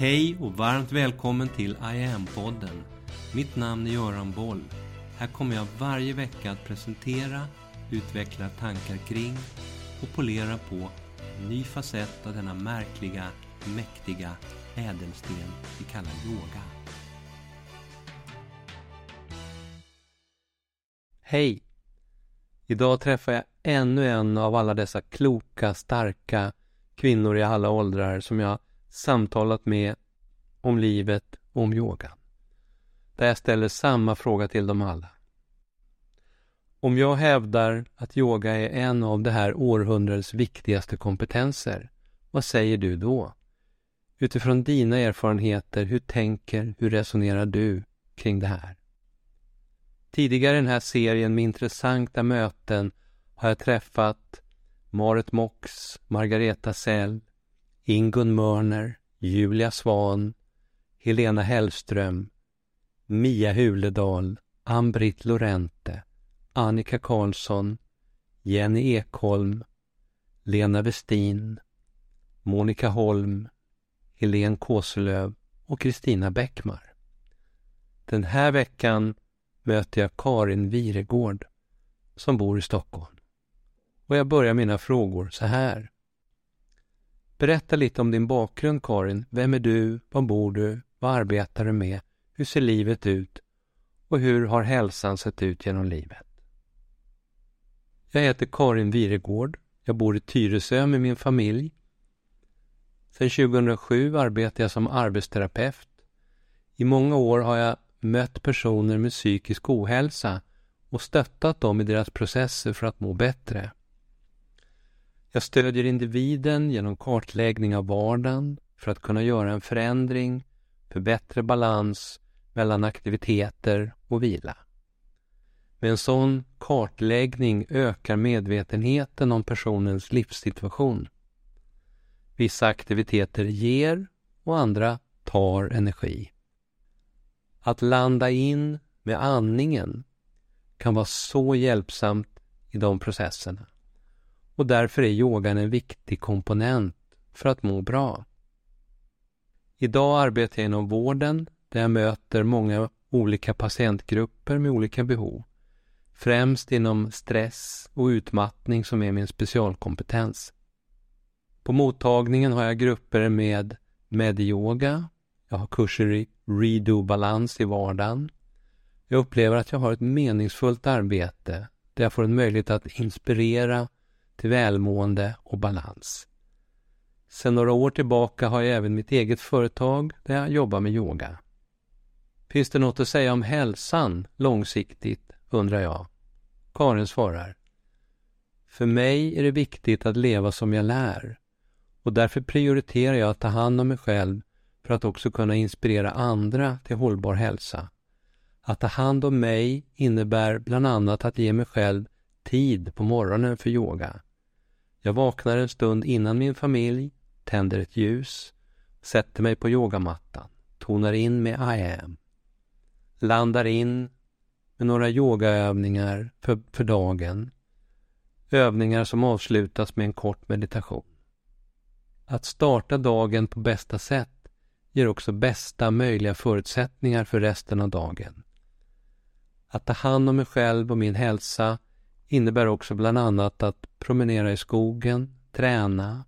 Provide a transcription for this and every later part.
Hej och varmt välkommen till I am-podden. Mitt namn är Göran Boll. Här kommer jag varje vecka att presentera, utveckla tankar kring och polera på en ny facett av denna märkliga, mäktiga ädelsten vi kallar yoga. Hej! Idag träffar jag ännu en av alla dessa kloka, starka kvinnor i alla åldrar som jag samtalat med om livet och om yogan. Där jag ställer samma fråga till dem alla. Om jag hävdar att yoga är en av det här århundradets viktigaste kompetenser, vad säger du då? Utifrån dina erfarenheter, hur tänker, hur resonerar du kring det här? Tidigare i den här serien med intressanta möten har jag träffat Marit Mox, Margareta Sell, Ingun Mörner, Julia Svan, Helena Hellström, Mia Huledal, Ann-Britt Lorente, Annika Karlsson, Jenny Ekholm, Lena Westin, Monica Holm, Helene Kåselöv och Kristina Bäckmar. Den här veckan möter jag Karin Viregård som bor i Stockholm. Och jag börjar mina frågor så här. Berätta lite om din bakgrund Karin. Vem är du? Var bor du? Vad arbetar du med? Hur ser livet ut? Och hur har hälsan sett ut genom livet? Jag heter Karin Viregård. Jag bor i Tyresö med min familj. Sedan 2007 arbetar jag som arbetsterapeut. I många år har jag mött personer med psykisk ohälsa och stöttat dem i deras processer för att må bättre. Jag stödjer individen genom kartläggning av vardagen för att kunna göra en förändring för bättre balans mellan aktiviteter och vila. Med en sån kartläggning ökar medvetenheten om personens livssituation. Vissa aktiviteter ger och andra tar energi. Att landa in med andningen kan vara så hjälpsamt i de processerna. Och därför är yogan en viktig komponent för att må bra. Idag arbetar jag inom vården där jag möter många olika patientgrupper med olika behov. Främst inom stress och utmattning som är min specialkompetens. På mottagningen har jag grupper med medyoga, jag har kurser i redo-balans i vardagen. Jag upplever att jag har ett meningsfullt arbete där jag får en möjlighet att inspirera till välmående och balans. Sedan några år tillbaka har jag även mitt eget företag där jag jobbar med yoga. Finns det något att säga om hälsan långsiktigt, undrar jag. Karin svarar. För mig är det viktigt att leva som jag lär och därför prioriterar jag att ta hand om mig själv för att också kunna inspirera andra till hållbar hälsa. Att ta hand om mig innebär bland annat att ge mig själv tid på morgonen för yoga. Jag vaknar en stund innan min familj, tänder ett ljus, sätter mig på yogamattan, tonar in med I am, landar in med några yogaövningar för, för dagen, övningar som avslutas med en kort meditation. Att starta dagen på bästa sätt ger också bästa möjliga förutsättningar för resten av dagen. Att ta hand om mig själv och min hälsa innebär också bland annat att promenera i skogen, träna,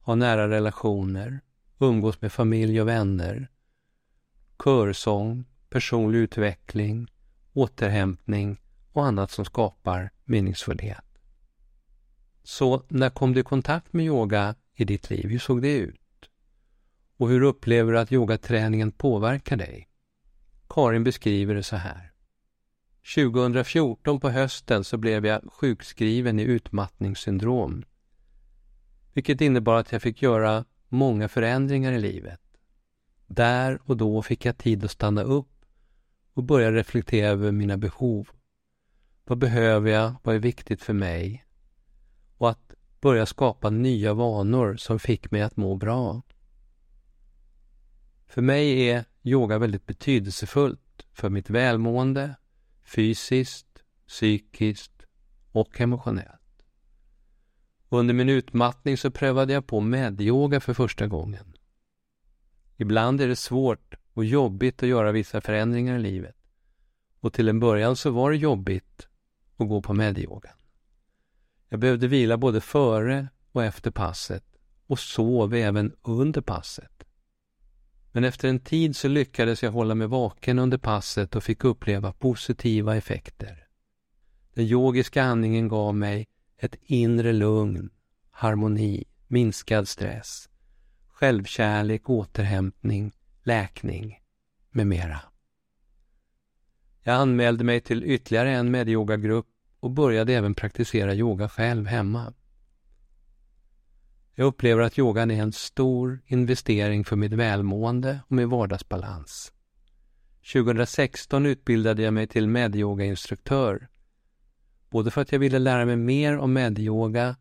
ha nära relationer, umgås med familj och vänner, körsång, personlig utveckling, återhämtning och annat som skapar meningsfullhet. Så när kom du i kontakt med yoga i ditt liv? Hur såg det ut? Och hur upplever du att yogaträningen påverkar dig? Karin beskriver det så här. 2014 på hösten så blev jag sjukskriven i utmattningssyndrom. Vilket innebar att jag fick göra många förändringar i livet. Där och då fick jag tid att stanna upp och börja reflektera över mina behov. Vad behöver jag? Vad är viktigt för mig? Och att börja skapa nya vanor som fick mig att må bra. För mig är yoga väldigt betydelsefullt för mitt välmående, fysiskt, psykiskt och emotionellt. Under min utmattning så prövade jag på medyoga för första gången. Ibland är det svårt och jobbigt att göra vissa förändringar i livet. Och till en början så var det jobbigt att gå på medyogan. Jag behövde vila både före och efter passet och sov även under passet. Men efter en tid så lyckades jag hålla mig vaken under passet och fick uppleva positiva effekter. Den yogiska andningen gav mig ett inre lugn, harmoni, minskad stress, självkärlek, återhämtning, läkning med mera. Jag anmälde mig till ytterligare en medyogagrupp och började även praktisera yoga själv hemma. Jag upplever att yogan är en stor investering för mitt välmående och min vardagsbalans. 2016 utbildade jag mig till medyogainstruktör. Både för att jag ville lära mig mer om medyoga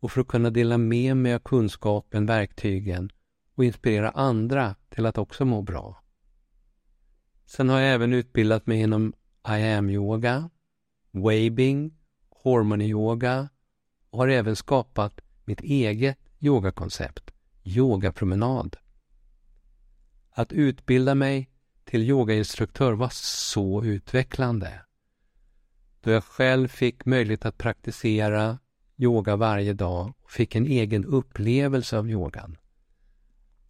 och för att kunna dela med mig av kunskapen, verktygen och inspirera andra till att också må bra. Sen har jag även utbildat mig inom I am-yoga, waving, hormony-yoga och har även skapat mitt eget yogakoncept, yogapromenad. Att utbilda mig till yogainstruktör var så utvecklande. Då jag själv fick möjlighet att praktisera yoga varje dag och fick en egen upplevelse av yogan.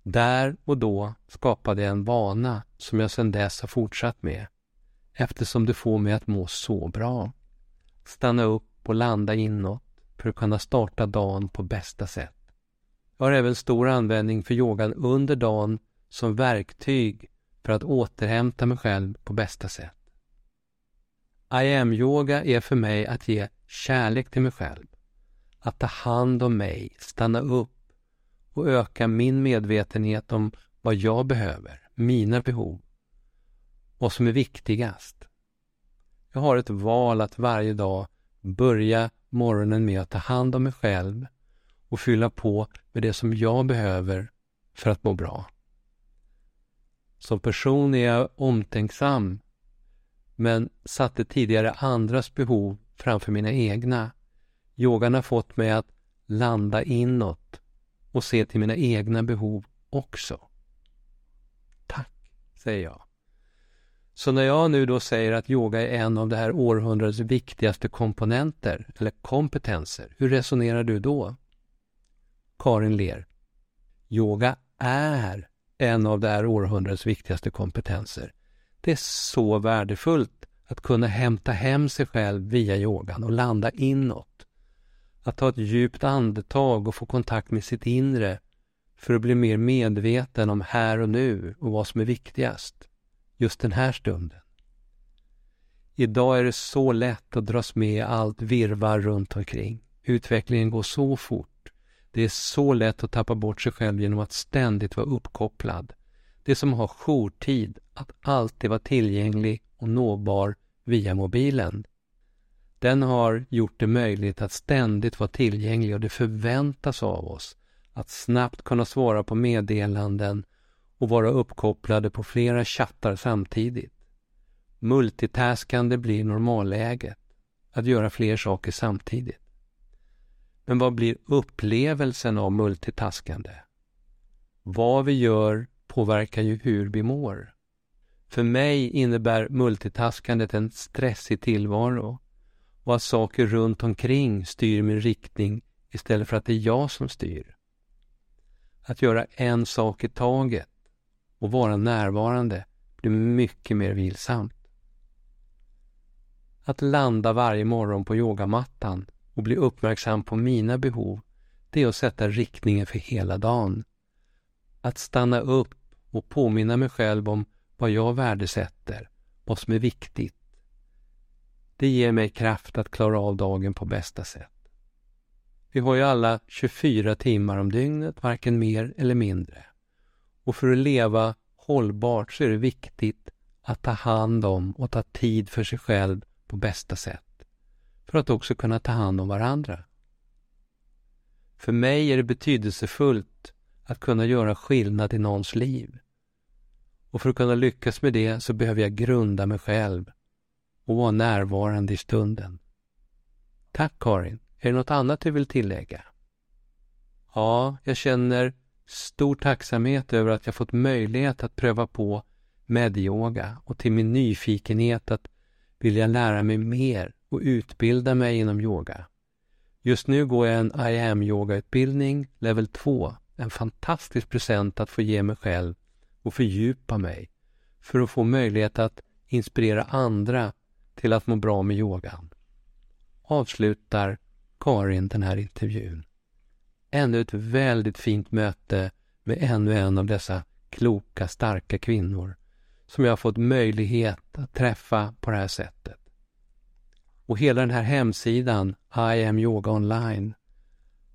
Där och då skapade jag en vana som jag sedan dess har fortsatt med eftersom det får mig att må så bra. Stanna upp och landa inåt för att kunna starta dagen på bästa sätt. Jag har även stor användning för yogan under dagen som verktyg för att återhämta mig själv på bästa sätt. I am-yoga är för mig att ge kärlek till mig själv, att ta hand om mig, stanna upp och öka min medvetenhet om vad jag behöver, mina behov, vad som är viktigast. Jag har ett val att varje dag börja morgonen med att ta hand om mig själv och fylla på med det som jag behöver för att må bra. Som person är jag omtänksam men satte tidigare andras behov framför mina egna. Yogan har fått mig att landa inåt och se till mina egna behov också. Tack, säger jag. Så när jag nu då säger att yoga är en av det här århundradets viktigaste komponenter, eller kompetenser, hur resonerar du då? Karin ler. Yoga är en av det här århundradets viktigaste kompetenser. Det är så värdefullt att kunna hämta hem sig själv via yogan och landa inåt. Att ta ett djupt andetag och få kontakt med sitt inre för att bli mer medveten om här och nu och vad som är viktigast just den här stunden. Idag är det så lätt att dras med allt virvar runt omkring. Utvecklingen går så fort. Det är så lätt att tappa bort sig själv genom att ständigt vara uppkopplad. Det är som att ha jourtid, att alltid vara tillgänglig och nåbar via mobilen. Den har gjort det möjligt att ständigt vara tillgänglig och det förväntas av oss att snabbt kunna svara på meddelanden och vara uppkopplade på flera chattar samtidigt. Multitaskande blir normalläget, att göra fler saker samtidigt. Men vad blir upplevelsen av multitaskande? Vad vi gör påverkar ju hur vi mår. För mig innebär multitaskandet en stressig tillvaro och att saker runt omkring styr min riktning istället för att det är jag som styr. Att göra en sak i taget och vara närvarande blir mycket mer vilsamt. Att landa varje morgon på yogamattan och bli uppmärksam på mina behov, det är att sätta riktningen för hela dagen. Att stanna upp och påminna mig själv om vad jag värdesätter, vad som är viktigt. Det ger mig kraft att klara av dagen på bästa sätt. Vi har ju alla 24 timmar om dygnet, varken mer eller mindre. Och för att leva hållbart så är det viktigt att ta hand om och ta tid för sig själv på bästa sätt. För att också kunna ta hand om varandra. För mig är det betydelsefullt att kunna göra skillnad i någons liv. Och för att kunna lyckas med det så behöver jag grunda mig själv och vara närvarande i stunden. Tack Karin. Är det något annat du vill tillägga? Ja, jag känner stor tacksamhet över att jag fått möjlighet att pröva på medyoga och till min nyfikenhet att vilja lära mig mer och utbilda mig inom yoga. Just nu går jag en I am yoga-utbildning, level 2. En fantastisk present att få ge mig själv och fördjupa mig för att få möjlighet att inspirera andra till att må bra med yogan. Avslutar Karin den här intervjun. Ännu ett väldigt fint möte med ännu en av dessa kloka, starka kvinnor som jag har fått möjlighet att träffa på det här sättet. Och hela den här hemsidan, I am yoga online,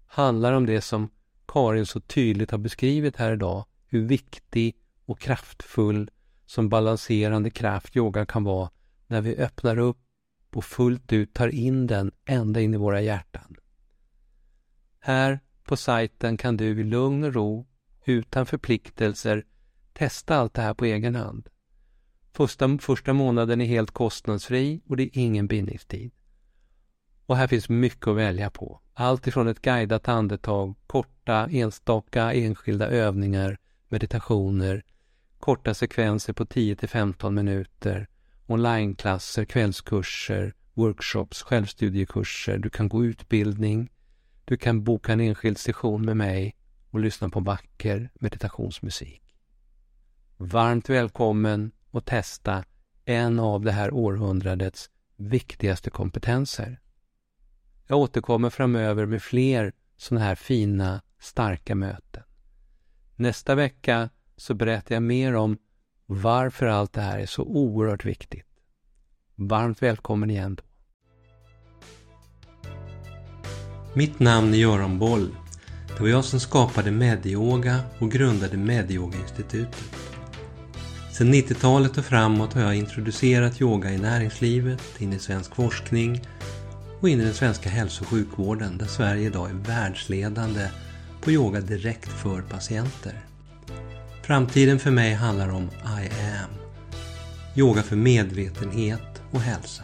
handlar om det som Karin så tydligt har beskrivit här idag, hur viktig och kraftfull som balanserande kraft yoga kan vara när vi öppnar upp och fullt ut tar in den ända in i våra hjärtan. Här på sajten kan du i lugn och ro, utan förpliktelser, testa allt det här på egen hand. Första, första månaden är helt kostnadsfri och det är ingen bindningstid. Och här finns mycket att välja på. Allt ifrån ett guidat andetag, korta enstaka enskilda övningar, meditationer, korta sekvenser på 10 15 minuter, onlineklasser, kvällskurser, workshops, självstudiekurser. Du kan gå utbildning. Du kan boka en enskild session med mig och lyssna på vacker meditationsmusik. Varmt välkommen och testa en av det här århundradets viktigaste kompetenser. Jag återkommer framöver med fler sådana här fina, starka möten. Nästa vecka så berättar jag mer om varför allt det här är så oerhört viktigt. Varmt välkommen igen då. Mitt namn är Göran Boll. Det var jag som skapade Medyoga och grundade Medyoga-institutet. Sedan 90-talet och framåt har jag introducerat yoga i näringslivet, in i svensk forskning och in i den svenska hälso och sjukvården där Sverige idag är världsledande på yoga direkt för patienter. Framtiden för mig handlar om I am. Yoga för medvetenhet och hälsa.